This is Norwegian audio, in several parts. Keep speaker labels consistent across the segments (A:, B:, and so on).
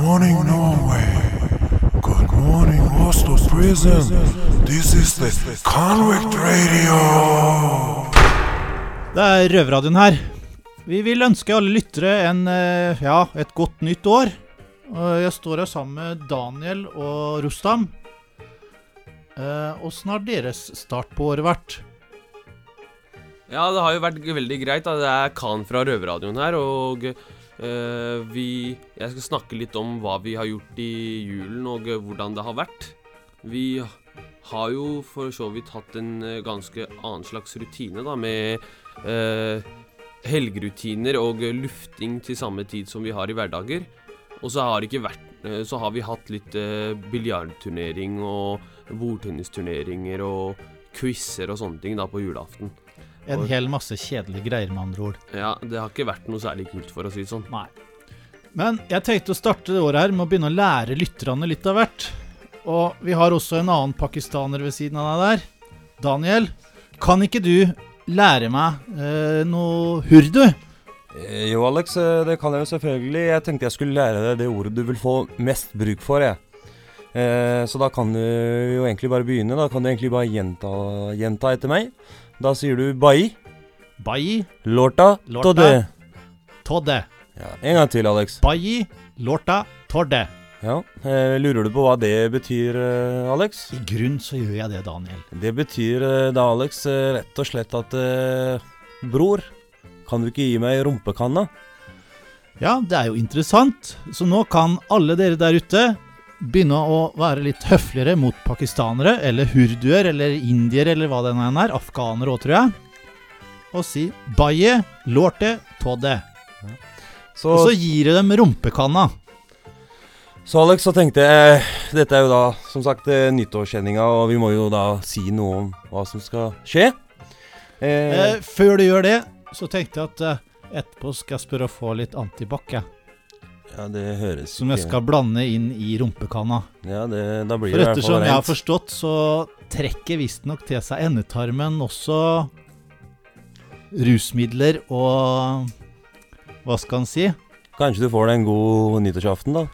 A: morning, Norway. Good morning, Oslo Prison. This is the Convict Radio.
B: Det er Røverradioen her. Vi vil ønske alle lyttere en, eh, ja, et godt nytt år. Jeg står her sammen med Daniel og Rustam. Åssen har deres start på året vært?
C: Ja, det har jo vært veldig greit. da Det er Khan fra Røverradioen her, og eh, vi Jeg skal snakke litt om hva vi har gjort i julen, og eh, hvordan det har vært. Vi har jo for så vidt hatt en eh, ganske annen slags rutine, da, med uh, helgerutiner og lufting til samme tid som vi har i hverdager. Og så har, vært, så har vi hatt litt biljardturnering og bordtennisturneringer og quizer og sånne ting da på julaften.
B: En hel masse kjedelige greier, med andre ord.
C: Ja, det har ikke vært noe særlig kult, for å si det sånn.
B: Nei. Men jeg tenkte å starte det året her med å begynne å lære lytterne litt av hvert. Og vi har også en annen pakistaner ved siden av deg der. Daniel, kan ikke du lære meg eh, noe hurdu?
D: Eh, Jo, Alex, eh, det kan jeg jo selvfølgelig. Jeg tenkte jeg skulle lære deg det ordet du vil få mest bruk for, jeg. Eh, så da kan du jo egentlig bare begynne. Da kan du egentlig bare gjenta, gjenta etter meg. Da sier du bai,
B: Bai.
D: lorta,
B: Lorta.
D: todde.
B: todde.
D: Ja, en gang til, Alex.
B: Bai lorta todde.
D: Ja, eh, Lurer du på hva det betyr, eh, Alex?
B: I grunn så gjør jeg det, Daniel.
D: Det betyr eh, da, Alex, rett og slett at Bror, kan du ikke gi meg rumpekanna?
B: Ja, det er jo interessant. Så nå kan alle dere der ute begynne å være litt høfligere mot pakistanere, eller hurduer, eller indiere, eller hva det nå enn er. Afghanere òg, tror jeg. Og si baye lorte todde.
D: Så,
B: Og så gir du dem rumpekanna.
D: Så Alex, så tenkte jeg Dette er jo da som sagt eh, nyttårskjenninga, og vi må jo da si noe om hva som skal skje. Eh,
B: Eh, før du gjør det, så tenkte jeg at eh, etterpå skal jeg spørre å få litt antibac.
D: Ja, det høres
B: Som jeg skal blande inn i rumpekanna.
D: Ja, det, da blir
B: For
D: det
B: ettersom jeg har forstått, så trekker visstnok til seg endetarmen også rusmidler og Hva skal en si?
D: Kanskje du får deg en god nyttårsaften, da.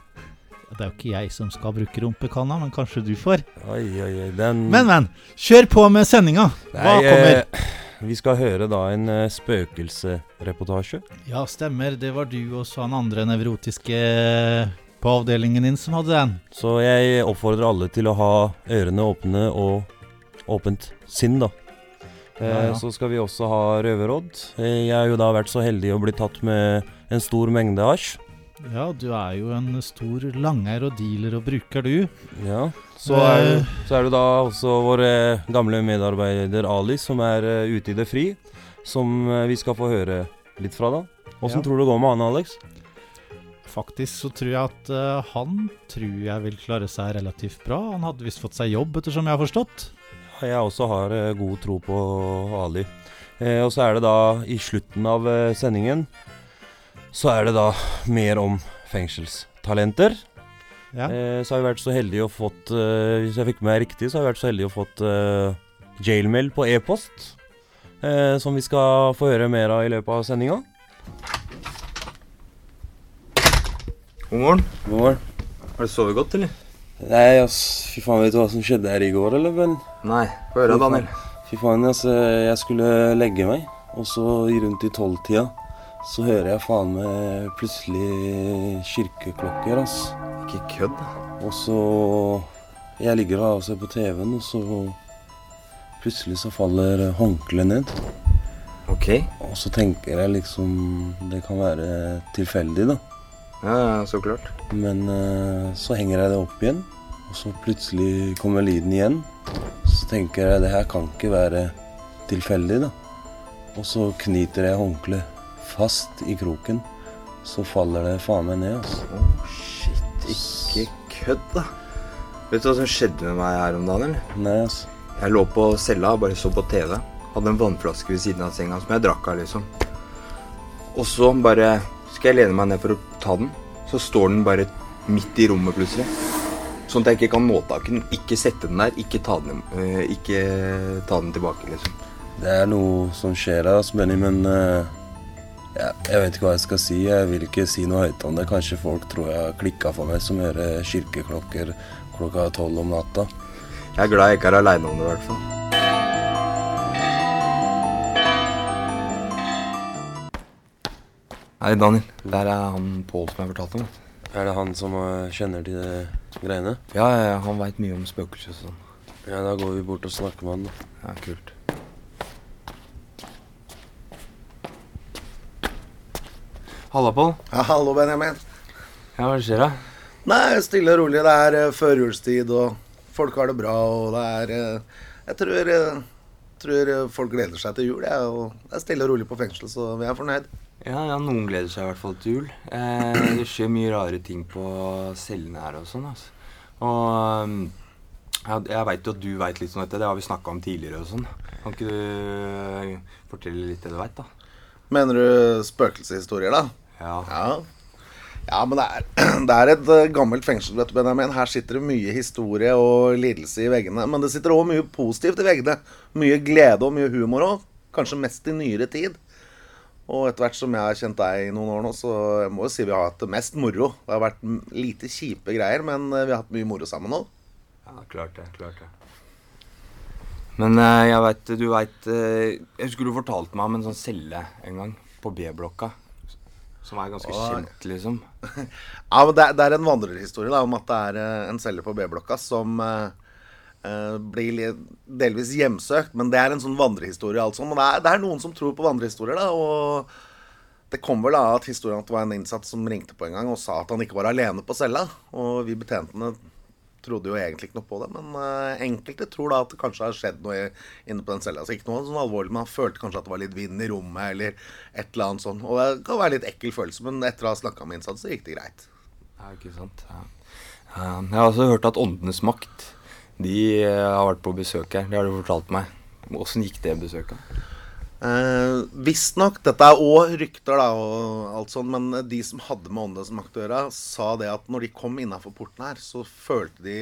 B: Det er jo ikke jeg som skal bruke rumpekanna, men kanskje du får.
D: Oi, oi, oi, den
B: Men, men. Kjør på med sendinga. Hva
D: Nei,
B: kommer?
D: eh, vi skal høre da en eh, spøkelsereportasje.
B: Ja, stemmer. Det var du og så han andre nevrotiske på avdelingen din som hadde den.
D: Så jeg oppfordrer alle til å ha ørene åpne og åpent sinn, da. Eh,
B: Ja, ja.
D: Så skal vi også ha røverråd. Eh, jeg har jo da vært så heldig å bli tatt med en stor mengde hasj.
B: Ja, du er jo en stor langeier og dealer og bruker, du.
D: Ja. Så
B: Eh.
D: er, det- så er det da også vår eh, gamle medarbeider Ali som er eh, ute i det fri. Som eh, vi skal få høre litt fra, da. Åssen
B: Ja.
D: tror du det går med han, Alex?
B: Faktisk så tror jeg at uh, han tror jeg vil klare seg relativt bra. Han hadde visst fått seg jobb, ettersom jeg har forstått.
D: Jeg også har uh, god tro på Ali. Uh, og så er det da i slutten av eh, sendingen Så er det da mer om fengselstalenter.
B: Ja.
D: Eh, så har vi vært så heldige å fått eh, Hvis jeg fikk med meg riktig, så har vi vært så heldige å fått eh, jailmail på e-post. Eh, som vi skal få høre mer av i løpet av sendinga.
E: God morgen.
D: God morgen.
E: Har du sovet godt, eller?
D: Nei, ass, fy faen, vet du hva som skjedde her i går, eller, Ben?
E: Nei. Få høre. Daniel.
D: Fy faen, ass, jeg skulle legge meg, og så i rundt i tolvtida så hører jeg faen meg plutselig kirkeklokker, ass.
E: Ikke kødd.
D: Og så Jeg ligger og ser på TV-en, og så plutselig så faller håndkleet ned.
E: Ok.
D: Og så tenker jeg liksom Det kan være tilfeldig, da.
E: Ja, ja, så klart.
D: Men eh, så henger jeg det opp igjen, og så plutselig kommer lyden igjen. Så tenker jeg det her kan ikke være tilfeldig, da. Og så knyter jeg håndkleet fast i kroken. Så faller det faen meg ned, altså.
E: Oh, shit. Ikke kødd, da. Vet du hva som skjedde med meg her om dagen, eller?
D: Nei, ass.
E: Jeg lå på cella og bare så på TV. Hadde en vannflaske ved siden av senga som jeg drakk av, liksom. Og så bare skal jeg lene meg ned for å ta den, så står den bare midt i rommet plutselig. Sånn at jeg ikke kan nå tak i den. Ikke sette den der, ikke ta den, øh, ikke ta den tilbake, liksom.
D: Det er noe som skjer her, altså, Benny, men eh,
F: Jeg, jeg vet ikke hva jeg skal si. Jeg vil ikke si noe høyt om det. Kanskje folk tror jeg har klikka for meg som hører kirkeklokker klokka tolv om natta.
E: Jeg er glad jeg ikke er aleine om det, i hvert fall. Hei, Daniel. Der er han Pål som jeg fortalte om.
F: Er det han som eh, kjenner til det greiene?
E: Ja, ja, han veit mye om spøkelser og sånn.
F: Ja, da går vi bort og snakker med han, da.
E: Ja, kult. Halla, Pål.
G: Ja, hallo, Benjamin.
E: Ja, hva skjer da?
G: Nei, stille og rolig. Det er uh, førjulstid, og folk har det bra, og det er eh, Jeg tror, eh, tror eh, folk gleder seg til jul, jeg. og det er stille og rolig på fengsel, så vi er fornøyd.
E: Ja, ja, noen gleder seg i hvert fall til jul. Eh, det skjer mye rare ting på cellene her og sånn, altså. Og um, ja, jeg veit jo at du veit litt om dette, det har vi snakka om tidligere og sånn. Kan ikke du eh, fortelle litt det du veit, da?
G: Mener du spøkelseshistorier, da?
E: Ja.
G: Ja. Ja, men det er, det er et eh, gammelt fengsel, vet du, Benjamin. Her sitter det mye historie og lidelse i veggene. Men det sitter òg mye positivt i veggene. Mye glede og mye humor òg. Kanskje mest i nyere tid. Og etter hvert som jeg har kjent deg i noen år nå, så jeg må jo si vi har hatt det mest moro. Det har vært lite kjipe greier, men eh, vi har hatt mye moro sammen nå.
E: Ja, klart det. Klart det. Men eh, jeg veit Du veit Jeg husker du fortalte meg om en sånn celle en gang på B-blokka. Som er ganske
G: Åh.
E: kjent, liksom.
G: Ja, men det, det er en vandrerhistorie da, om at det er eh, en celle på B-blokka som eh, eh, blir li- delvis hjemsøkt. Men det er en sånn vandrehistorie, altså. Men det er, det er noen som tror på vandrehistorier, da. Og det kom vel av at historien at det var en innsatt som ringte på en gang og sa at han ikke var alene på cella. Og vi betjentene trodde jo egentlig ikke noe på det. Men eh, enkelte tror da at det kanskje har skjedd noe inne på den cella. Altså ikke noe sånn alvorlig, men han følte kanskje at det var litt vind i rommet eller et eller annet sånt. Og det kan være litt ekkel følelse, men etter å ha snakka med innsatte, så gikk det greit.
E: Ja, ikke sant. Ja. Jeg har også hørt at Åndenes makt De eh, har vært på besøk her. Det har du fortalt meg. Åssen gikk det besøket?
G: Eh, Visstnok, dette er òg rykter, da, og alt sånt, men de som hadde med åndenes makt å gjøre, sa det at når de kom innafor porten her, så følte de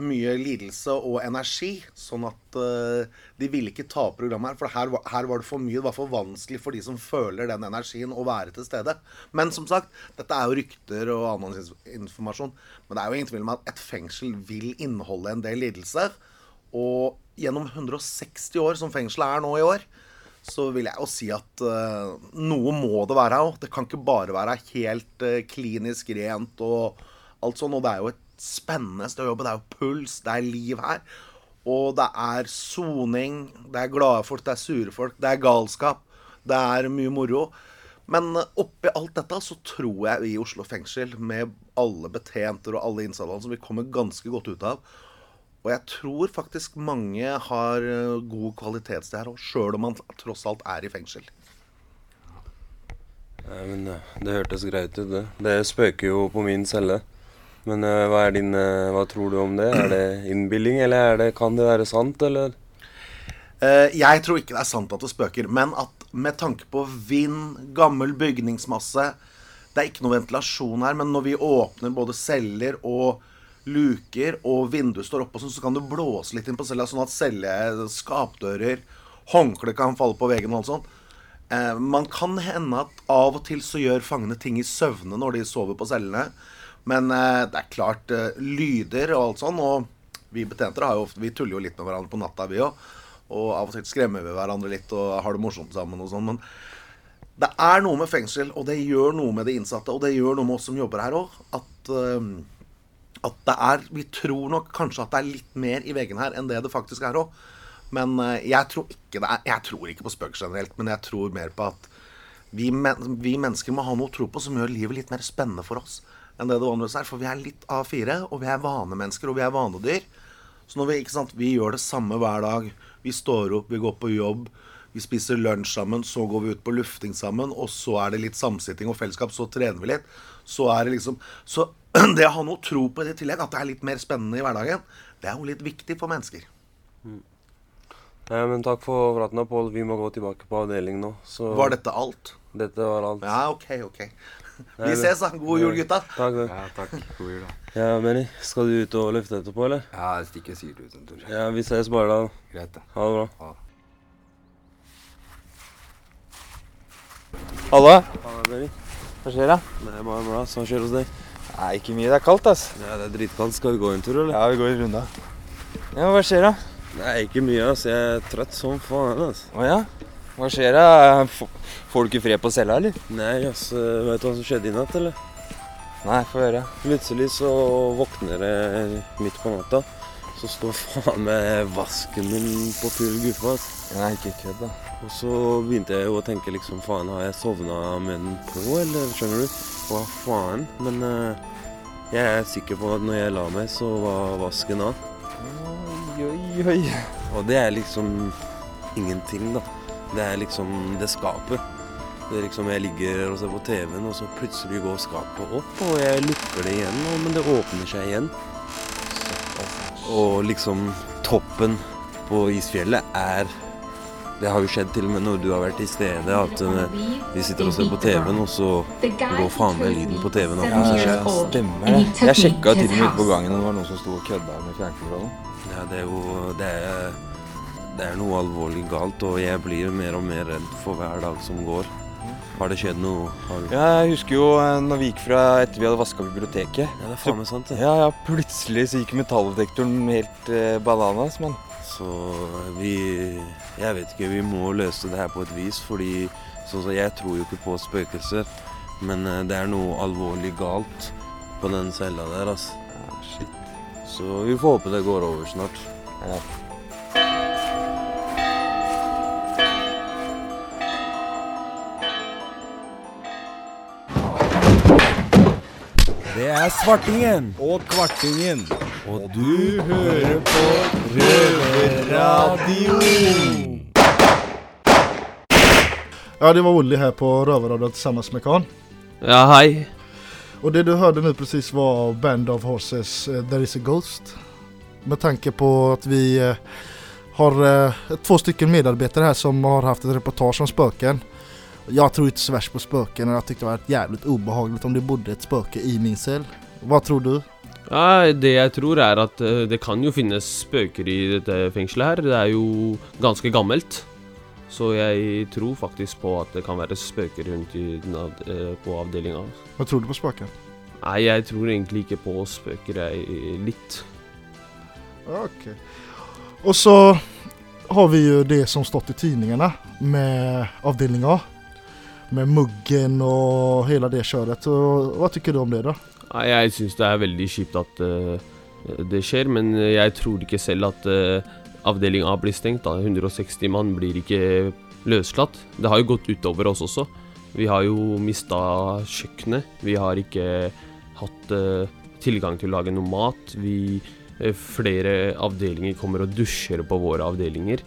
G: mye lidelse og energi. Sånn at eh, de ville ikke ta opp programmet her, for her, her var det for mye. Det var for vanskelig for de som føler den energien, å være til stede. Men som sagt, dette er jo rykter og annen informasjon. Men det er jo ingen tvil om at et fengsel vil inneholde en del lidelse. Og gjennom 160 år, som fengselet er nå i år, så vil jeg jo si at uh, noe må det være òg. Det kan ikke bare være helt uh, klinisk rent og alt sånn. Og det er jo et spennende sted å jobbe. Det er jo puls, det er liv her. Og det er soning, det er glade folk, det er sure folk, det er galskap. Det er mye moro. Men eh, oppi alt dette så tror jeg vi i Oslo fengsel, med alle betjenter og alle innsatte, som vi kommer ganske godt ut av. Og jeg tror faktisk mange har eh, god kvalitet der òg, sjøl om man tross alt er i fengsel.
F: Nei, men eh, Det hørtes greit ut, det. Det spøker jo på min celle. Men uh, hva, din, uh, hva tror du om det? Er det innbilning, eller er det, kan det være sant, eller?
G: Uh, Jeg tror ikke det er sant at det spøker, men at med tanke på vind, gammel bygningsmasse Det er ikke noe ventilasjon her, men når vi åpner både celler og luker, og vinduet står oppe, sånn, så kan du blåse litt inn på cella, sånn at celle, skapdører, håndkle kan falle på veggen og alt sånt. Eh, man kan hende at av og til så gjør fangene ting i søvne når de sover på cellene. Men eh, det er klart eh, lyder og alt sånn. Og vi betjenter har jo ofte, vi tuller jo litt med hverandre på natta, vi òg. Og av og til skremmer vi hverandre litt og har det morsomt sammen og sånn. Men det er noe med fengsel, og det gjør noe med de innsatte. Og det gjør noe med oss som jobber her òg. At, eh, at det er Vi tror nok kanskje at det er litt mer i veggene her enn det det faktisk er òg. Men eh, jeg tror er Jeg tror ikke på spøk generelt, men jeg tror mer på at vi, men, vi mennesker må ha noe å tro på som gjør livet litt mer spennende for oss enn det det vanligvis er. For vi er litt A4, og vi er vanemennesker, og vi er vanedyr. Så når vi, sant, vi gjør det samme hver dag. Vi står opp, vi går på jobb, vi spiser lunsj sammen, så går vi ut på lufting sammen, og så er det litt samsitting og fellesskap, så trener vi litt. Så er det liksom Så det å ha noe tro på det i tillegg, at det er litt mer spennende i hverdagen, det er jo litt viktig for mennesker.
F: Nei, men Takk for praten, Pål. Vi må gå tilbake på avdeling nå. Så
G: Var dette alt?
F: dette var alt.
G: Ja, ok, ok.
F: Nei,
G: Vi ses, da. God jul, gutta.
F: Takk. det.
E: Ja, takk. God jul, da.
F: Ja, Benny, skal du ut og løfte etterpå, eller?
E: Ja, jeg stikker sikkert ut en tur.
F: Ja, vi ses bare da.
E: Greit, da.
F: Ha det bra.
E: Ha det. Halla. Hva skjer da?
D: Er bare bra. Hva skjer hos deg?
E: Nei, ikke mye. Det er kaldt, ass.
D: Ja, det er dritkaldt. Skal vi gå en tur, eller?
E: Ja, vi går en runda. Ja, hva skjer da?
D: Nei, ikke mye, ass. Jeg er trøtt som faen, ass.
E: Å ja? Hva skjer da? Får du ikke fred på cella, eller?
D: Nei, ass. Vet du hva som skjedde i natt, eller?
E: Nei, få høre.
D: Plutselig så våkner jeg midt på natta. Så står faen meg vasken min på full guffe, ass.
E: Nei, ikke kødd, da.
D: Og så begynte jeg jo å tenke liksom faen, har jeg sovna med den på, eller skjønner du? Hva faen? Men uh, jeg er sikker på at når jeg la meg, så var vasken av.
E: Oi, oi, oi.
D: Og det er liksom ingenting, da. Det er liksom det skapet. Det er liksom Jeg ligger og ser på TV-en, og så plutselig går skapet opp, og jeg lukker det igjen, og, men det åpner seg igjen. Og liksom toppen på isfjellet er Det har jo skjedd til og med når du har vært til stede, at eh, vi sitter og ser på TV-en, og så går faen meg lyden på TV-en opp.
E: Ja, ja,
D: det.
E: stemmer det. Jeg sjekka til og med ute på gangen og det var noen som sto og kødda med fjernkontrollen.
D: Ja, det er jo det er, det er noe alvorlig galt, og jeg blir mer og mer redd for hver dag som går. Har det skjedd noe? Har du...
E: Ja, jeg husker jo eh, når vi gikk fra etter vi hadde vaska biblioteket.
D: Ja, det er faen meg sant, det.
E: Ja, ja, plutselig så gikk metalldetektoren helt eh, bananas, mann.
D: Så vi Jeg vet ikke, vi må løse det her på et vis, fordi sånn som jeg tror jo ikke på spøkelser. Men eh, det er noe alvorlig galt på den cella der, altså.
E: Ja, shit.
D: Så vi får håpe det går over snart.
E: Ja.
H: Det er Svartingen.
I: Og Kvartingen.
H: Og du hører på Røverradioen.
J: Ja, det var Olli her på Rövarradion tillsammans med Kahn.
C: Ja, hei.
J: Och det du hörde nu precis var Band of Horses eh, There is a Ghost. Med tanke på att vi eh, har eh, två stycken medarbetare här som har haft ett reportage om spöken. Jag tror inte så värst på spöken och jag tyckte det var jävligt obehagligt om det bodde ett spöke i min cell. Vad tror du?
C: Ja, det jeg tror er at eh, det kan jo finnes spøker i dette fengselet her. Det er jo ganske gammelt. Så jeg tror faktisk på at det kan være spøker rundt i eh, på avdelinga.
J: Hva tror du på spøker?
C: Nei, jeg tror egentlig ikke på spøker, jeg. Litt.
J: Ok. Og så har vi jo det som stått i tidningene med avdelinga. Med muggen og hele det kjøret. Hva syns du om det då?
C: Nei, jeg syns det er veldig kjipt at uh, det skjer, men jeg tror ikke selv at uh, avdeling A blir stengt. da 160 mann blir ikke løslatt. Det har jo gått utover oss også. Vi har jo mista kjøkkenet. Vi har ikke hatt uh, tilgang til å lage noe mat. Vi Flere avdelinger kommer og dusjer på våre avdelinger.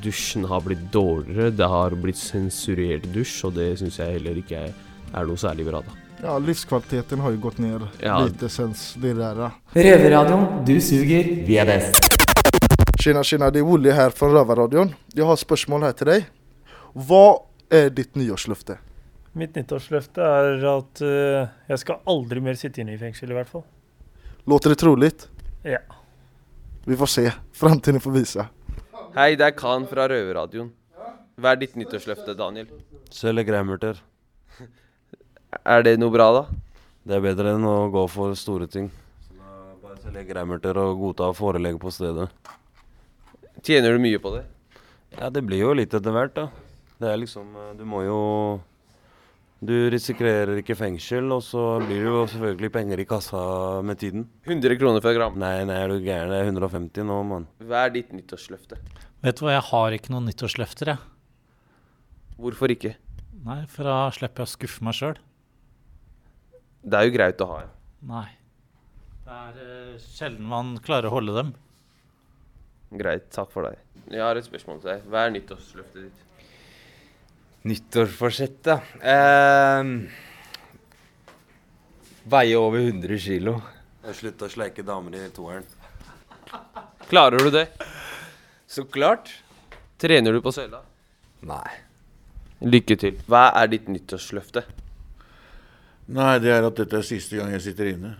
C: Dusjen har blitt dårligere. Det har blitt sensurert dusj, og det syns jeg heller ikke er noe særlig bra, da.
J: Ja, livskvaliteten har jo gått ned
C: Ja.
J: lite sen det der.
K: Røverradioen, du suger, vi er best.
J: Tjena tjena, det er Wolli her fra Røverradioen. Jeg har spørsmål her til deg. Hva er är ditt nyårsløfte?
L: Mitt nyttårsløfte er at uh, jeg skal aldri mer sitte inne i fengsel, i hvert fall.
J: Låter det troligt?
L: Ja.
J: Vi får se. Framtiden får vise.
C: Hei, det er Khan fra Røverradioen. Hva er ditt nyttårsløfte, Daniel?
D: Selge greimerter.
C: Er det noe bra, da?
D: Det er bedre enn å gå for store ting. Så da Bare selge greimerter og godta forelegg på stedet.
C: Tjener du mye på det?
D: Ja, det blir jo litt etter hvert, da. Det er liksom eh, Du må jo Du risikerer ikke fengsel, og så blir det jo selvfølgelig penger i kassa med tiden.
C: 100 kroner for gram.
D: Nei, nei, er du gæren? Det er 150 nå, mann.
C: Hva er ditt nyttårsløfte?
B: Vet du hva, jeg har ikke noen nyttårsløfter, jeg.
C: Hvorfor ikke?
B: Nei, for da slipper jeg å skuffe meg sjøl.
C: Det er jo greit å ha.
B: Nei. Det er uh, sjelden man klarer å holde dem.
C: Greit, takk for deg. Jeg har et spørsmål til deg. Hva er nyttårsløftet ditt?
E: Nyttårsforsett, Uh, Ehm, veie over 100 kilo.
D: Slutt å sleike damer i toeren.
C: Klarer du det?
E: Så klart.
C: Trener du på søla?
E: Nei.
C: Lykke til. Hva er ditt nyttårsløfte?
H: Nei, det er at dette er siste gang jeg sitter inne.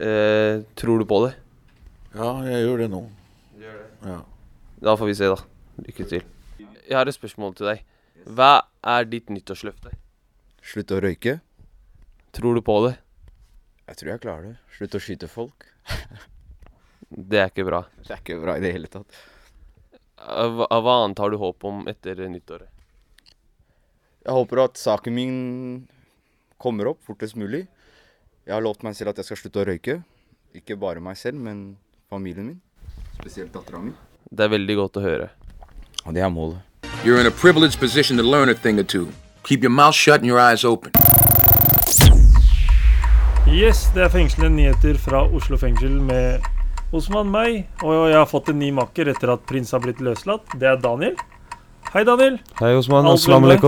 C: Eh, tror du på det?
H: Ja, jeg gjør det nå. Gjør det. Ja.
C: Da får vi se, da. Lykke til. Jeg har et spørsmål til deg. Hva er ditt nyttårsløfte?
E: Slutt å røyke.
C: Tror du på det?
E: Jeg tror jeg klarer det. Slutt å skyte folk.
C: Det er ikke bra.
E: Det er ikke bra i det hele tatt.
C: Eh, Hva, hva annet har du håp om etter nyttåret?
E: Jeg håper at saken min kommer opp fortest mulig. Jeg har lovt meg selv at jeg skal slutte å røyke. Ikke bare meg selv, men familien min. Spesielt dattera mi.
C: Det er veldig godt å høre.
E: Og det er målet.
A: You're in a privileged position to learn a thing or two. Keep your mouth shut and your eyes open.
L: Yes, det er fengslende nyheter fra Oslo fengsel med Osman meg. Og jeg har fått en ny makker etter at prins har blitt løslatt. Det er Daniel. Hei, Daniel.
D: Hei, Osman. Assalamu
L: med deg?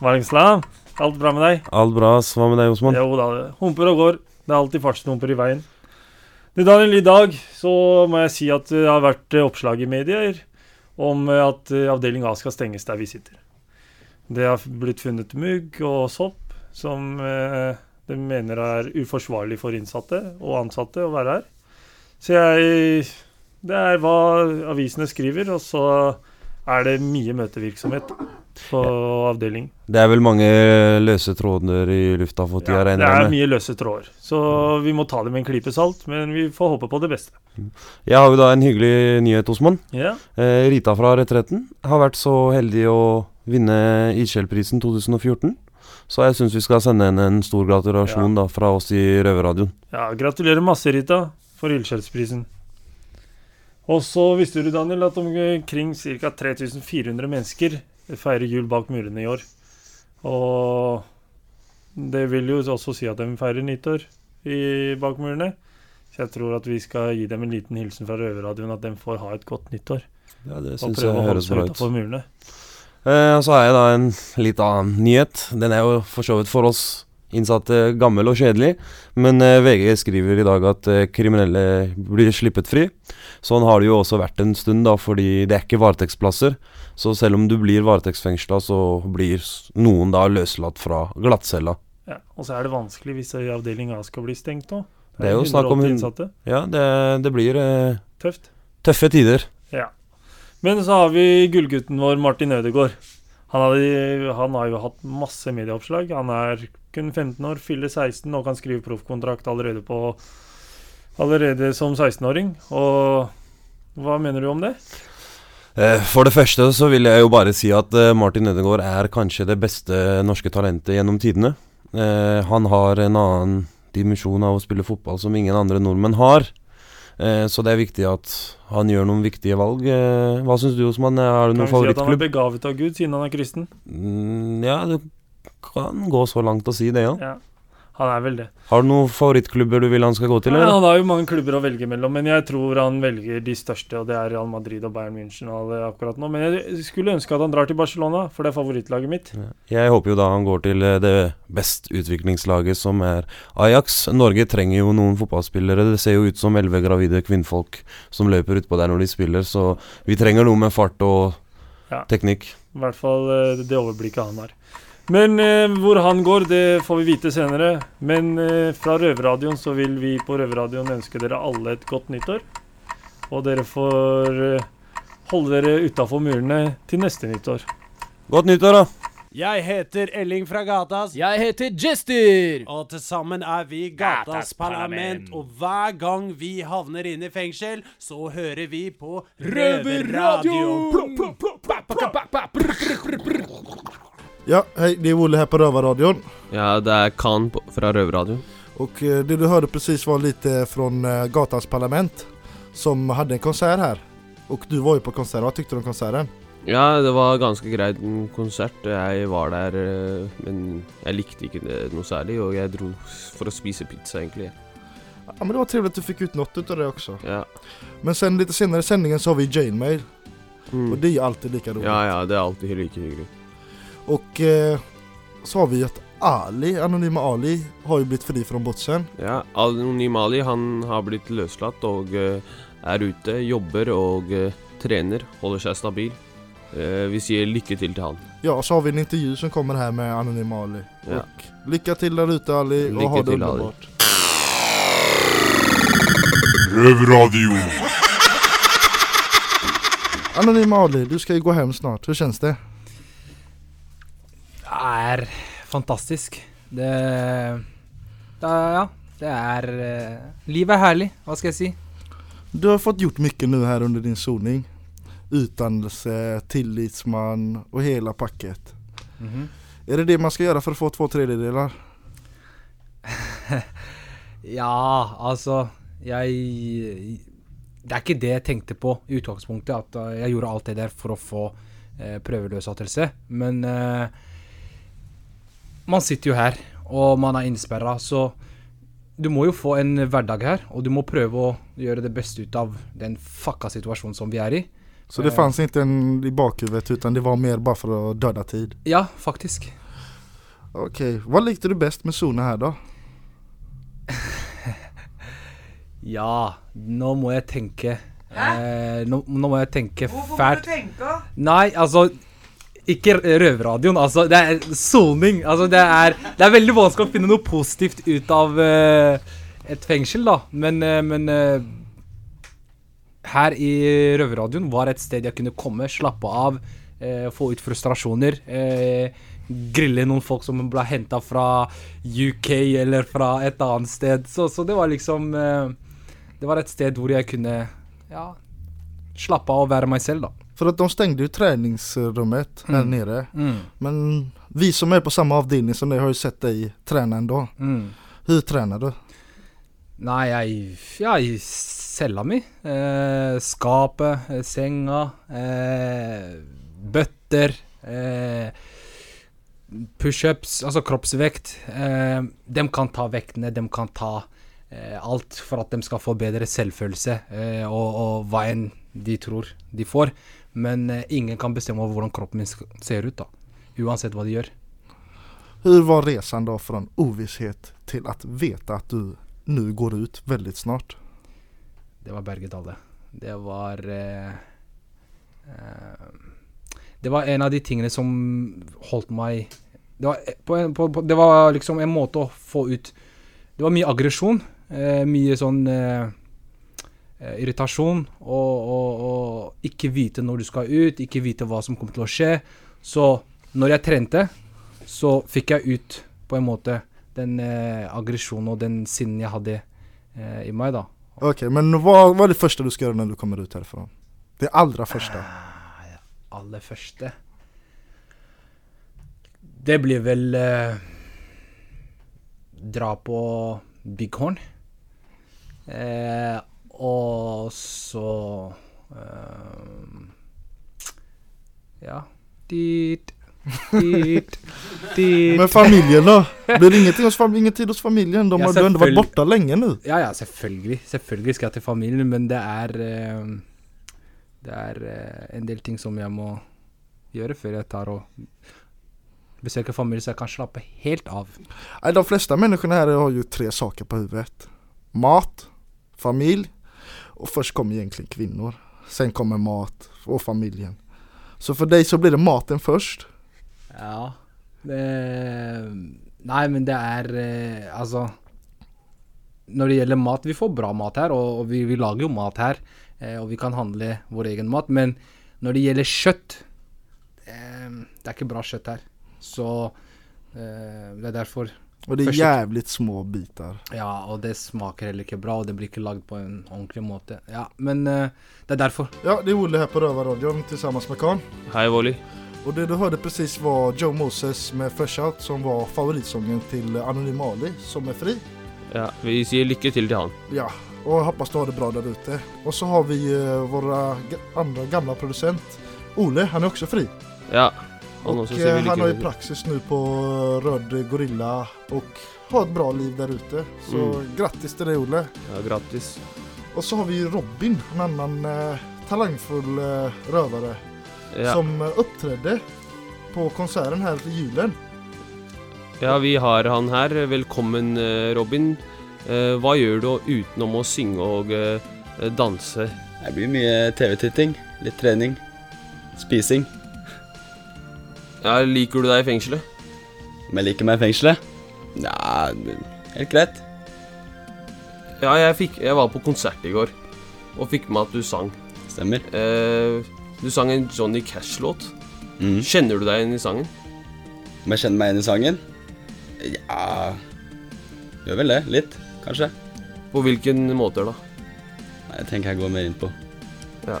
D: alaikum.
L: Salam. Alt bra med deg?
D: Alt bra. Hva med deg, Osman?
L: Jo da, humper og går. Det er alltid fartshumper i veien. Det, Daniel, I dag så må jeg si at det har vært oppslag i medier om at eh, avdeling A skal stenges der vi sitter. Det har blitt funnet mugg og sopp som eh, de mener er uforsvarlig for innsatte og ansatte å være her. Så jeg Det er hva avisene skriver, og så er det mye møtevirksomhet på avdeling.
D: Det er vel mange løse tråder i lufta for tida,
L: Ja, det
D: regner
L: er
D: jeg med.
L: mye løse tråder, så vi må ta det med en klype salt. Men vi får håpe på det beste.
D: Jeg har jo da en hyggelig nyhet, Osman.
L: Ja.
D: Eh, Rita fra Retretten har vært så heldig å vinne Ildsjelprisen 2014. Så jeg syns vi skal sende henne en stor gratulasjon da fra oss i Røverradioen.
L: Ja, Gratulerer masse, Rita, for Ildsjelprisen. Og så visste du, Daniel, at omkring ca. 3400 mennesker feirer jul bak murene i år. Og det vil jo også si at de feirer nyttår i bak murene. Så jeg tror at vi skal gi dem en liten hilsen fra Røverradioen, at de får ha et godt nyttår.
D: Ja, det
L: prøve
D: jeg høres bra ut.
L: murene.
D: Eh, så har jeg da en litt annen nyhet. Den er jo for så vidt for oss innsatte gammel og kjedelig, men eh, VG skriver i dag at eh, kriminelle blir sluppet fri. Sånn har det jo også vært en stund, da, fordi det er ikke varetektsplasser. Så selv om du blir varetektsfengsla, så blir noen da løslatt fra glattcella.
L: Ja, og så er det vanskelig hvis avdeling A skal bli stengt nå.
D: Det er jo snakk om
L: innsatte.
D: Ja, det, det blir eh,
L: Tøft.
D: tøffe tider.
L: Ja. Men så har vi gullgutten vår Martin Ødegaard. Han, hadde, han har jo hatt masse medieoppslag. Han er kun 15 år, fyller 16 og kan skrive proffkontrakt allerede Allerede som 16-åring. Og hva mener du om det?
D: Eh, For det første så vil jeg jo bare si at eh, Martin Ødegaard er kanskje det beste norske talentet gjennom tidene. Eh, Han har en annen dimensjon av å spille fotball som ingen andre nordmenn har. Eh, Så det er viktig at han gjør noen viktige valg. Eh, Hva syns du, Osman? Har du noen favorittklubb?
L: Kan vi si at han er begavet av Gud siden han er kristen?
D: Mm, Ja, du kan gå så langt å si det, ja.
L: Ja, han er vel det.
D: Har du noen favorittklubber du vil han skal gå til? Eller?
L: Ja, han har jo mange klubber å velge mellom, men jeg tror han velger de største, og det er Real Madrid og Bayern München og akkurat nå. Men jeg skulle ønske at han drar til Barcelona, for det er favorittlaget mitt.
D: Jeg håper jo da han går til eh, det best utviklingslaget som er Ajax. Norge trenger jo noen fotballspillere. Det ser jo ut som elleve gravide kvinnfolk som løper utpå der når de spiller, så vi trenger noe med fart og
L: Ja.
D: teknikk.
L: I hvert fall eh, det overblikket han har. Men eh, hvor han går, det får vi vite senere. Men eh, fra Røverradioen så vil vi på Røverradioen ønske dere alle et godt nyttår. Og dere får eh, holde dere utafor murene til neste nyttår.
D: Godt nyttår, da!
M: Jeg heter Elling fra Gatas.
K: Jeg heter Jester.
M: Og til sammen er vi Gatas
K: Gatas
M: Parlament.
K: Parlament.
M: Og hver gang vi havner inn i fengsel, så hører vi på
K: Røverradio.
J: Ja, hej, det är Olle här på Rövarradion.
C: Ja, det er Khan från fra Røverradioen.
J: Och eh, det du hörde precis var lite från eh, Gatans parlament som hade en konsert här. Och du var ju på konsert, vad tyckte du om konserten?
C: Ja, det var ganske greit konsert. Jeg var der, eh, men jeg likte ikke det noe særlig, og jeg dro for å spise pizza, egentlig.
J: Ja men det var trevligt att du fick ut något utav det också.
C: Ja.
J: Men sen lite senare i sändningen så har vi Jane Mail.
C: Mm.
J: Och det är ju alltid lika roligt.
C: Ja, ja, det er alltid like hyggelig.
J: Och eh, så har vi att Ali, Anonyma Ali, har ju blivit fri från botsen.
C: Ja, Anonyme Ali han har blitt løslatt og eh, er ute, jobber og eh, trener, holder seg stabil. Eh, vi sier lykke til til han.
J: Ja, så har vi en intervju som kommer här med Anonyma Ali.
C: Ja.
J: Och lycka till där ute Ali och
C: Lycka
J: ha det underbart.
H: Rövradio.
J: Anonyma Ali, du ska ju gå hem snart. Hur känns det?
N: Er fantastisk. Det, det Ja, det er eh, Livet er herlig, hva skal jeg si.
J: Du har fått gjort mye nå her under din soning. Utdannelse, tillitsmann og hele pakket.
N: Mm
J: -hmm. Er det det man skal gjøre for å få to tredjedeler?
N: Ja, altså Jeg Det er ikke det jeg tenkte på i utgangspunktet. At jeg gjorde alt det der for å få eh, prøveløslatelse. Men uh, man sitter jo her, og man er innsperra, så du må jo få en hverdag her. Og du må prøve å gjøre det beste ut av den fucka situasjonen som vi er i.
J: Så det
N: fantes
J: fanns inte en i bakhodet, utan det var mer bare for å døde tid?
N: Ja, faktisk.
J: Ok. Hva likte du best med Sona her, da?
N: Ja, nå må jeg tenke. Eh, nå, nå må jeg tenke fælt.
O: Hvorfor må du tenke?
N: Nei, altså Ikke røverradioen. Altså, det er soning. Altså, det er, det er veldig vanskelig å finne noe positivt ut av uh, et fengsel, da. Men, uh, men uh, her i røverradioen var et sted jeg kunne komme, slappe av, få ut frustrasjoner. Grille noen folk som ble henta fra UK eller fra et annet sted. Så, så det var liksom Det var et sted hvor jeg kunne ja, slappe av og være meg selv, da.
J: För att de stängde ju träningsrummet här
N: Mm.
J: nere.
N: Mm.
J: Men vi som är på samma avdelning som dig har ju sett dig träna ändå.
N: Mm.
J: Hur tränar du?
N: Nei, jeg i cella mi. Eh, skapet, eh, senga, eh, bøtter. Eh, Pushups, altså kroppsvekt. Eh, de kan ta vektene, de kan ta eh, alt for at de skal få bedre selvfølelse eh, og, og hva enn de tror de får. Men eh, ingen kan bestemme over hvordan kroppen min ser ut, da. Uansett hva de gjør.
J: Hvordan var reisen da fra ovisshet til å vite at du nå går ut veldig snart?
N: Det var berg-og-dal. Det var eh, eh, Det var en av de tingene som holdt meg Det var, eh, på en, på, på, det var liksom en måte å få ut Det var mye aggresjon. Eh, mye sånn eh, irritasjon. Og, og, og ikke vite når du skal ut, ikke vite hva som kommer til å skje. Så når jeg trente, så fikk jeg ut på en måte den eh, aggresjonen og den sinnen jeg hadde eh, i meg, da.
J: Ok, men hva, hva, er det første du skal gjøre når du kommer ut herfra? Det allra första.
N: aller første Det blir vel eh, Dra på Bighorn. Eh, og så eh, Ja. Dit, dit, dit.
J: Men familjen da? Blir det ingenting hos fam- ingen tid hos familjen? De har ja,
N: vært
J: borte lenge nu.
N: Ja, ja, selvfølgelig. Selvfølgelig skal jeg til familien, men det er eh, Det er uh, en del ting som jeg må gjøre før jeg tar og besøker familien, så jeg kan slappe helt av.
J: De fleste menneskene her har jo tre saker på huvudet. Mat, familj och först kommer egentligen kvinnor. Sen kommer mat och familjen. Så för dig så blir det maten først
N: Ja. Det, nei, men det er eh, Altså Når det gjelder mat Vi får bra mat her, og, og vi, vi lager jo mat her. Eh, og vi kan handle vår egen mat. Men når det gjelder kjøtt eh, Det er ikke bra kjøtt her. Så det er derfor
J: Och det
N: er
J: jævlig små biter.
N: Ja, og det smaker heller ikke bra, og det blir ikke lagd på en ordentlig måte. Ja, men uh, det er derfor.
J: Ja, det er Olle her på Røverradioen sammen med Khan.
C: Hei, Wally.
J: Og det du hørte precis var Joe Moses med Fresh Out som var favoritsången til Anonym Ali som er fri.
C: Ja, vi sier lykke til til han.
J: Ja, og jeg hoppas du har det bra der ute. Og så har vi uh, vår andre gamle produsent Ole, han er også fri.
C: Ja. Han
J: Och eh, han har
C: i
J: praxis nu på Röd Gorilla och har ett bra liv där ute. Så
C: Mm.
J: grattis till dig Olle.
C: Ja, grattis.
J: Och så har vi Robin, en annan eh, talangfull eh, rövare
C: Ja.
J: som eh, uppträdde på konserten här till julen.
C: Ja, vi har han her. Velkommen, eh, Robin. Eh, Hva gjør du utenom å synge og eh, danse?
P: Det blir mye TV-titting, litt trening, spising.
C: Ja, Liker du deg i fengselet?
P: Om jeg liker meg i fengselet? Ja, helt greit.
C: Ja, jeg, fikk, jeg var på konsert i går og fikk med at du sang.
P: Stemmer.
C: Eh, du sang en Johnny Cash-låt.
P: Mm.
C: Kjenner du deg igjen i sangen?
P: Om jeg kjenner meg igjen i sangen? Ja Gjør vel det. Litt, kanskje.
C: På hvilken måter, da?
P: Nei, Jeg tenker jeg går mer inn på.
C: Ja.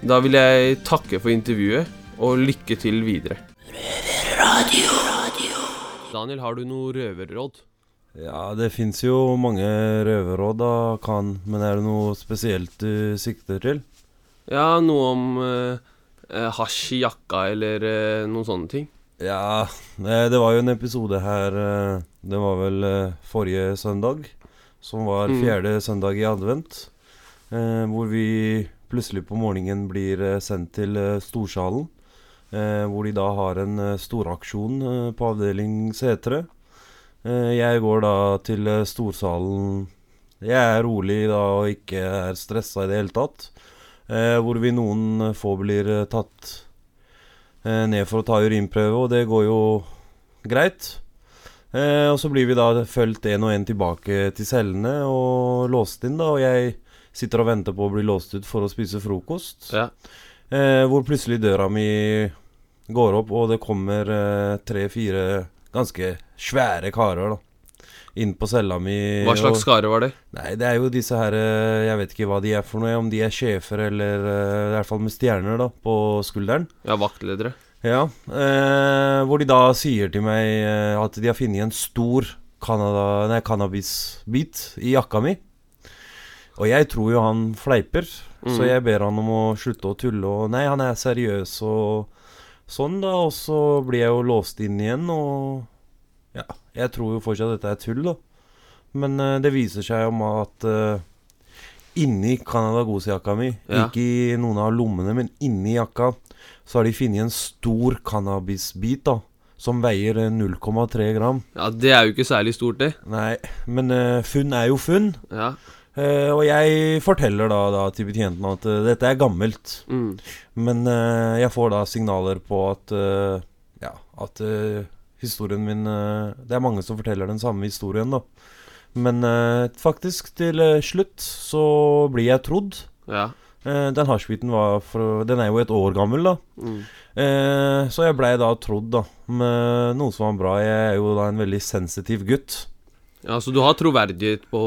C: Da vil jeg takke for intervjuet, og lykke til videre. Daniel, har du noe røverråd?
D: Ja, det fins jo mange røverråd, da, kan. Men er det noe spesielt du sikter til?
C: Ja, noe om eh, eh, hasj i jakka, eller eh, noen sånne ting.
D: Ja, eh, det var jo en episode her eh, Det var vel forrige søndag, som var
C: Mm.
D: fjerde søndag i advent. eh, Hvor vi plutselig på morgenen blir sendt til Storsalen. Eh, Hvor de da har en eh, storaksjon eh, på avdeling Setre. Jeg går da til Storsalen Jeg er rolig da og ikke er stressa i det hele tatt. Hvor vi noen få blir tatt ned for å ta urinprøve, og det går jo greit. Og så blir vi da fulgt én og én tilbake til cellene og låst inn, da. Og jeg sitter og venter på å bli låst ut for å spise frokost. Eh, hvor plutselig døra mi går opp, og det kommer eh, tre-fire ganske svære karer, da. Inn på cella mi.
C: Hva slags
D: og-
C: karer var det?
D: Nei, det er jo disse her eh, Jeg vet ikke hva de er for noe. Om de er sjefer eller eh, I hvert fall med stjerner da på skulderen.
C: Ja, vaktledere.
D: Ja. Eh, hvor de da sier til meg at de har funnet en stor cannabisbit i jakka mi. Og jeg tror jo han fleiper, så
C: Mhm.
D: jeg ber han om å slutte å tulle. Og nei, han er seriøs og sånn, da. Og så blir jeg jo låst inn igjen, og ja, jeg tror jo fortsatt at dette er tull, da. Men uh, det viser seg om at uh, inni Canada Goose-jakka mi,
C: Ja.
D: ikke i noen av lommene, men inni jakka, så har de funnet en stor cannabisbit, da. Som veier eh, 0,3 gram.
C: Ja, Det er jo ikke særlig stort, det.
D: Nei, men uh, funn er jo funn.
C: Ja.
D: Eh, og jeg forteller da, da til betjentene at uh, dette er gammelt.
C: Mm.
D: Men uh, jeg får da signaler på at Ja, at historien min Det er mange som forteller den samme historien, da. Men faktisk, til slutt så blir jeg trodd.
C: Ja.
D: Den hasjbiten var for, Den er jo et år gammel, da.
C: Mm.
D: Så jeg blei da trodd, da. Med noe som var bra. Jeg er jo da en veldig sensitiv gutt.
C: Ja, Så du har troverdighet på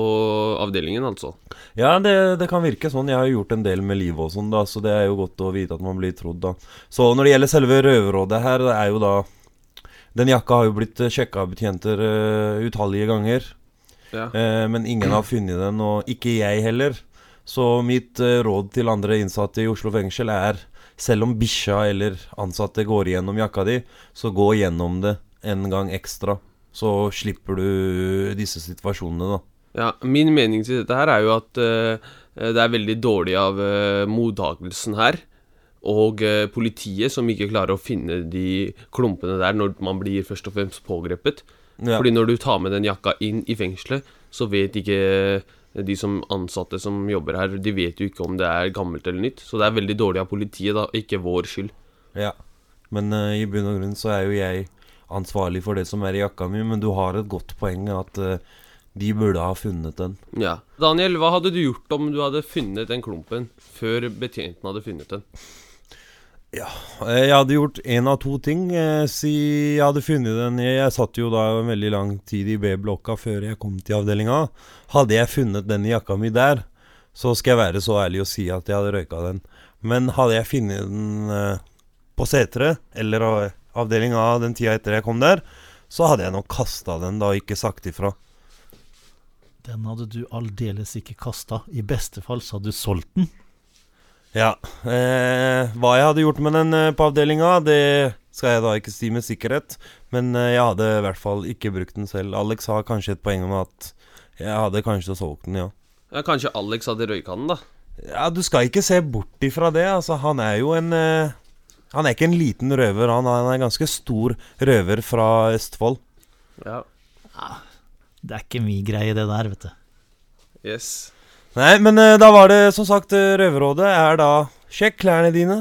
C: avdelingen, altså?
D: Ja, det, det kan virke sånn. Jeg har gjort en del med livet og sånn, da, så det er jo godt å vite at man blir trodd, da. Så når det gjelder selve røverrådet her, det er jo da Den jakka har jo blitt sjekka av betjenter uh, utallige ganger.
C: Ja.
D: Uh, men ingen har funnet den, og ikke jeg heller. Så mitt uh, råd til andre innsatte i Oslo fengsel er selv om bikkja eller ansatte går igjennom jakka di, så gå gjennom det en gang ekstra. Så slipper du disse situasjonene, da.
C: Ja, Min mening til dette her er jo at uh, det er veldig dårlig av uh, mottakelsen her. Og uh, politiet som ikke klarer å finne de klumpene der når man blir først og fremst pågrepet.
D: Ja.
C: Fordi når du tar med den jakka inn i fengselet, så vet ikke de som ansatte som jobber her, de vet jo ikke om det er gammelt eller nytt. Så det er veldig dårlig av politiet, da, ikke vår skyld.
D: Ja, men i bunn og grunn så er jo jeg ansvarlig for det som er i jakka mi, men du har et godt poeng at eh, de burde ha funnet den.
C: Ja. Daniel, hva hadde du gjort om du hadde funnet den klumpen før betjenten hadde funnet den?
D: Ja, Jeg hadde gjort én av to ting. Eh, Si jeg hadde funnet den Jeg, satt jo da en veldig lang tid i B-blokka før jeg kom til avdelinga. Hadde jeg funnet den i jakka mi der, så skal jeg være så ærlig og si at jeg hadde røyka den. Men hadde jeg funnet den eh, på seteret, eller av- den tida etter jeg kom der, så hadde jeg nok kasta den da og ikke sagt ifra.
B: Den hadde du aldeles ikke kasta. I beste fall så hadde du solgt den.
D: Ja. Eh, hva jeg hadde gjort med den eh, på avdelinga, det skal jeg da ikke si med sikkerhet. Men eh, jeg hadde i hvert fall ikke brukt den selv. Alex har kanskje et poeng med at jeg hadde kanskje solgt den, ja.
C: Ja, Kanskje Alex hadde røyka den, da?
D: Ja, Du skal ikke se bort ifra det. Altså, han er jo en eh, Han er ikke en liten røver, han, han er en ganske stor røver fra Østfold.
C: Ja.
B: Det er ikke min greie, det der, vet du.
C: Yes.
D: Nei, men eh, da var det som sagt eh, Røverrådet er da Sjekk klærne dine,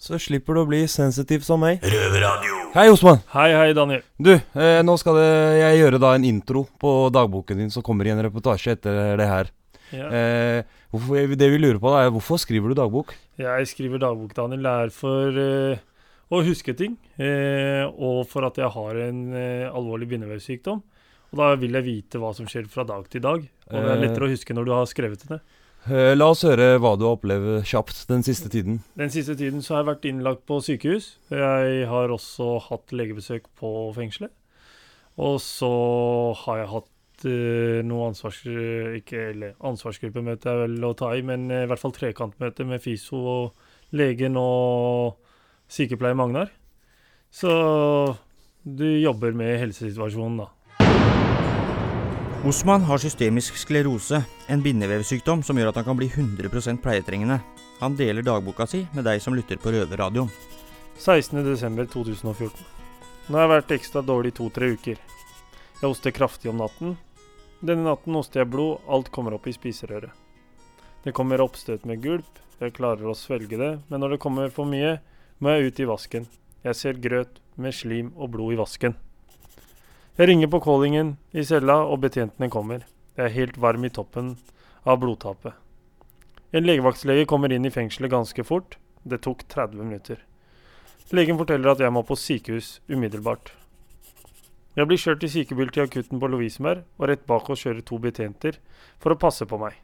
D: så slipper du å bli sensitiv som meg. Hei, Osman.
L: Hei, hei, Daniel.
D: Du, eh, nå skal det, jeg gjøre da en intro på dagboken din, som kommer i en reportasje etter det her.
L: Ja.
D: Eh, hvorfor, det vi lurer på, da, er hvorfor skriver du dagbok?
L: Jeg skriver dagbok, Daniel. Det er for eh, å huske ting. Eh, og for at jeg har en eh, alvorlig bindevevsykdom. Og da vil jeg vite hva som skjer fra dag til dag. Og det er
D: Eh.
L: lettere å huske når du har skrevet det.
D: Eh, La oss høre hva du har opplevd kjapt den siste tiden.
L: Den siste tiden så har jeg vært innlagt på sykehus. Jeg har også hatt legebesøk på fengselet. Og så har jeg hatt noe ansvars... Ikke eller ansvarsgruppemøte er vel å ta i, men eh, i hvert fall trekantmøte med FISO og legen og sykepleier Magnar. Så du jobber med helsesituasjonen, da.
O: Osman har systemisk sklerose, en bindevevsykdom som gjør at han kan bli 100% pleietrengende. Han deler dagboka si med deg som lytter på Røverradioen.
L: 16.12.2014. Nå har jeg vært ekstra dårlig i to-tre uker. Jeg hoster kraftig om natten. Denne natten hoster jeg blod, alt kommer opp i spiserøret. Det kommer oppstøt med gulp, jeg klarer å svelge det, men når det kommer for mye, må jeg ut i vasken. Jeg ser grøt med slim og blod i vasken. Jeg ringer på callingen i cella, og betjentene kommer. Jeg er helt varm i toppen av blodtapet. En legevaktslege kommer inn i fengselet ganske fort. Det tok 30 minutter. Legen forteller at jeg må på sykehus umiddelbart. Jeg blir kjørt i sykebil til akutten på Lovisenberg, og rett bak oss kjører to betjenter for å passe på meg.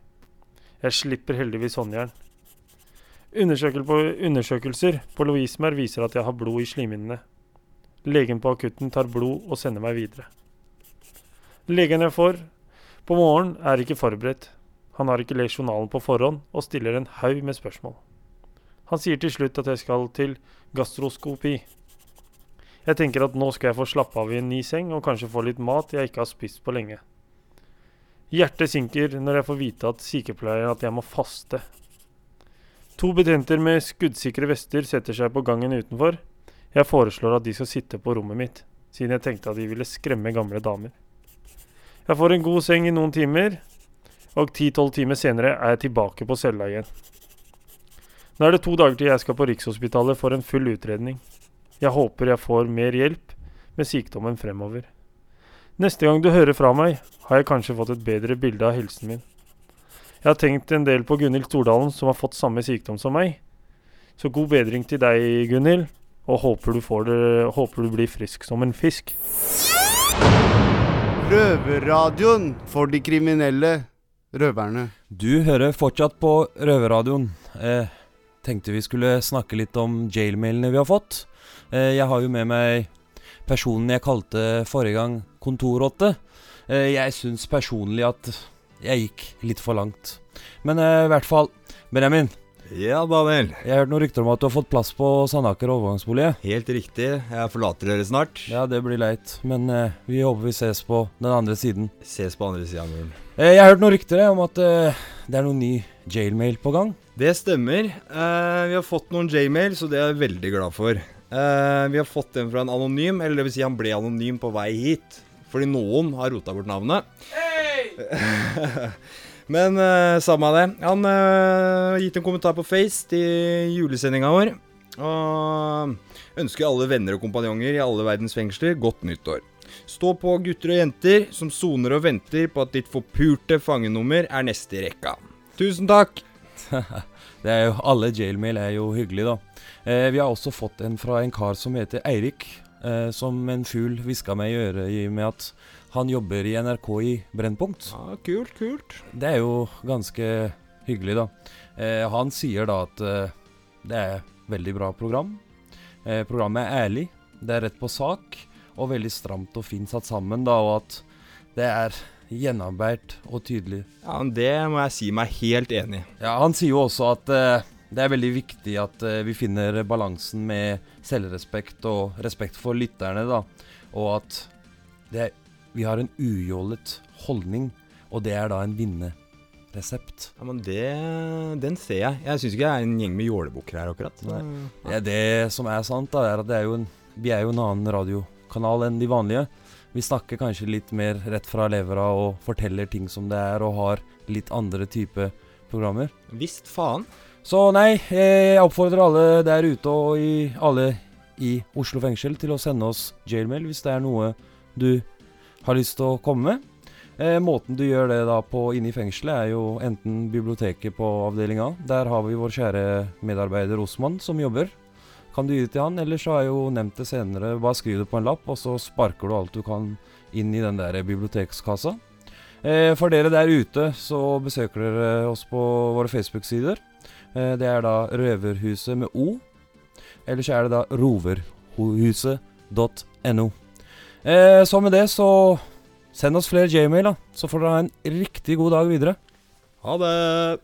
L: Jeg slipper heldigvis håndjern. Undersøkelser på Lovisenberg viser at jeg har blod i slimhinnene. Legen på akutten tar blod og sender meg videre. Legen jeg får på morgenen, er ikke forberedt. Han har ikke lest journalen på forhånd og stiller en haug med spørsmål. Han sier til slutt at jeg skal til gastroskopi. Jeg tenker at nå skal jeg få slappe av i en ny seng og kanskje få litt mat jeg ikke har spist på lenge. Hjertet synker når jeg får vite at sykepleieren at jeg må faste. To betjenter med skuddsikre vester setter seg på gangen utenfor. Jeg foreslår at de skal sitte på rommet mitt, siden jeg tenkte at de ville skremme gamle damer. Jeg får en god seng i noen timer, og ti-tolv timer senere er jeg tilbake på cella igjen. Nå er det to dager til jeg skal på Rikshospitalet for en full utredning. Jeg håper jeg får mer hjelp med sykdommen fremover. Neste gang du hører fra meg, har jeg kanskje fått et bedre bilde av helsen min. Jeg har tenkt en del på Gunhild Stordalen, som har fått samme sykdom som meg. Så god bedring til deg, Gunhild, og håper du, får det, håper du blir frisk som en fisk.
Q: Røverradioen for de kriminelle røverne.
D: Du hører fortsatt på Røverradioen. Eh, tenkte vi skulle snakke litt om jailmailene vi har fått. Eh, jeg har jo med meg personen jeg kalte forrige gang kontorrotte. Eh, jeg syns personlig at jeg gikk litt for langt. Men eh, i hvert fall, Benjamin.
E: Ja, Daniel.
D: Jeg har hørt noen rykter om at du har fått plass på Sandaker overgangsbolig.
E: Helt riktig. Jeg forlater dere snart.
D: Ja, det blir leit. Men eh, vi håper vi ses på den andre siden.
E: Ses på andre sida av muren.
D: Eh, jeg har hørt noen rykter om at eh, det er noen ny jailmail på gang.
E: Det stemmer. Eh, vi har fått noen J-mail, så det er jeg veldig glad for. Eh, vi har fått en fra en anonym, eller vil si han ble anonym på vei hit. Fordi noen har rota bort navnet. Men uh, samme det. Han har uh, gitt en kommentar på Face til julesendinga vår. Og ønsker alle venner og kompanjonger i alle verdens fengsler godt nyttår. Stå på, gutter og jenter som soner og venter på at ditt forpurte fangenummer er neste i rekka. Tusen takk!
D: det er jo, alle jailmail er jo hyggelig, da. Eh, vi har også fått en fra en kar som heter Eirik, eh, som en fugl hviska meg i øret i med at han jobber i NRK i Brennpunkt.
E: Ja, kult, kult.
D: Det er jo ganske hyggelig, da. Eh, han sier da at eh, det er veldig bra program. Eh, programmet er ærlig, det er rett på sak, og veldig stramt og fint satt sammen, da, og at det er gjennomarbeidet og tydelig.
E: Ja, men Det må jeg si meg helt enig i.
D: Ja, Han sier jo også at eh, det er veldig viktig at eh, vi finner balansen med selvrespekt og respekt for lytterne, da. Og at det, vi har en ujålet holdning, og det er da en vinnerresept.
E: Ja, men det, Den ser jeg. Jeg syns ikke det er en gjeng med jålebukker her, akkurat.
D: Nei. Det, er det som er sant, da, er at det er jo en, vi er jo en annen radiokanal enn de vanlige. Vi snakker kanskje litt mer rett fra levra og forteller ting som det er, og har litt andre type programmer.
E: Visst faen.
D: Så nei, jeg oppfordrer alle der ute og i, alle i Oslo fengsel til å sende oss jailmail hvis det er noe du har lyst til å komme med. Eh, måten du gjør det da på inne i fengselet, er jo enten biblioteket på avdelinga. Der har vi vår kjære medarbeider Osman som jobber. Kan du gi det til han. Eller så har jeg jo nevnt det senere. Bare skriv det på en lapp, og så sparker du alt du kan inn i den der bibliotekskassa. Eh, for dere der ute, så besøker dere oss på våre Facebook-sider. Eh, det er da Røverhuset med O. Eller så er det da roverhuset.no. Eh, så med det, så send oss flere Gmail, da. Så får dere ha en riktig god dag videre.
B: Ha det!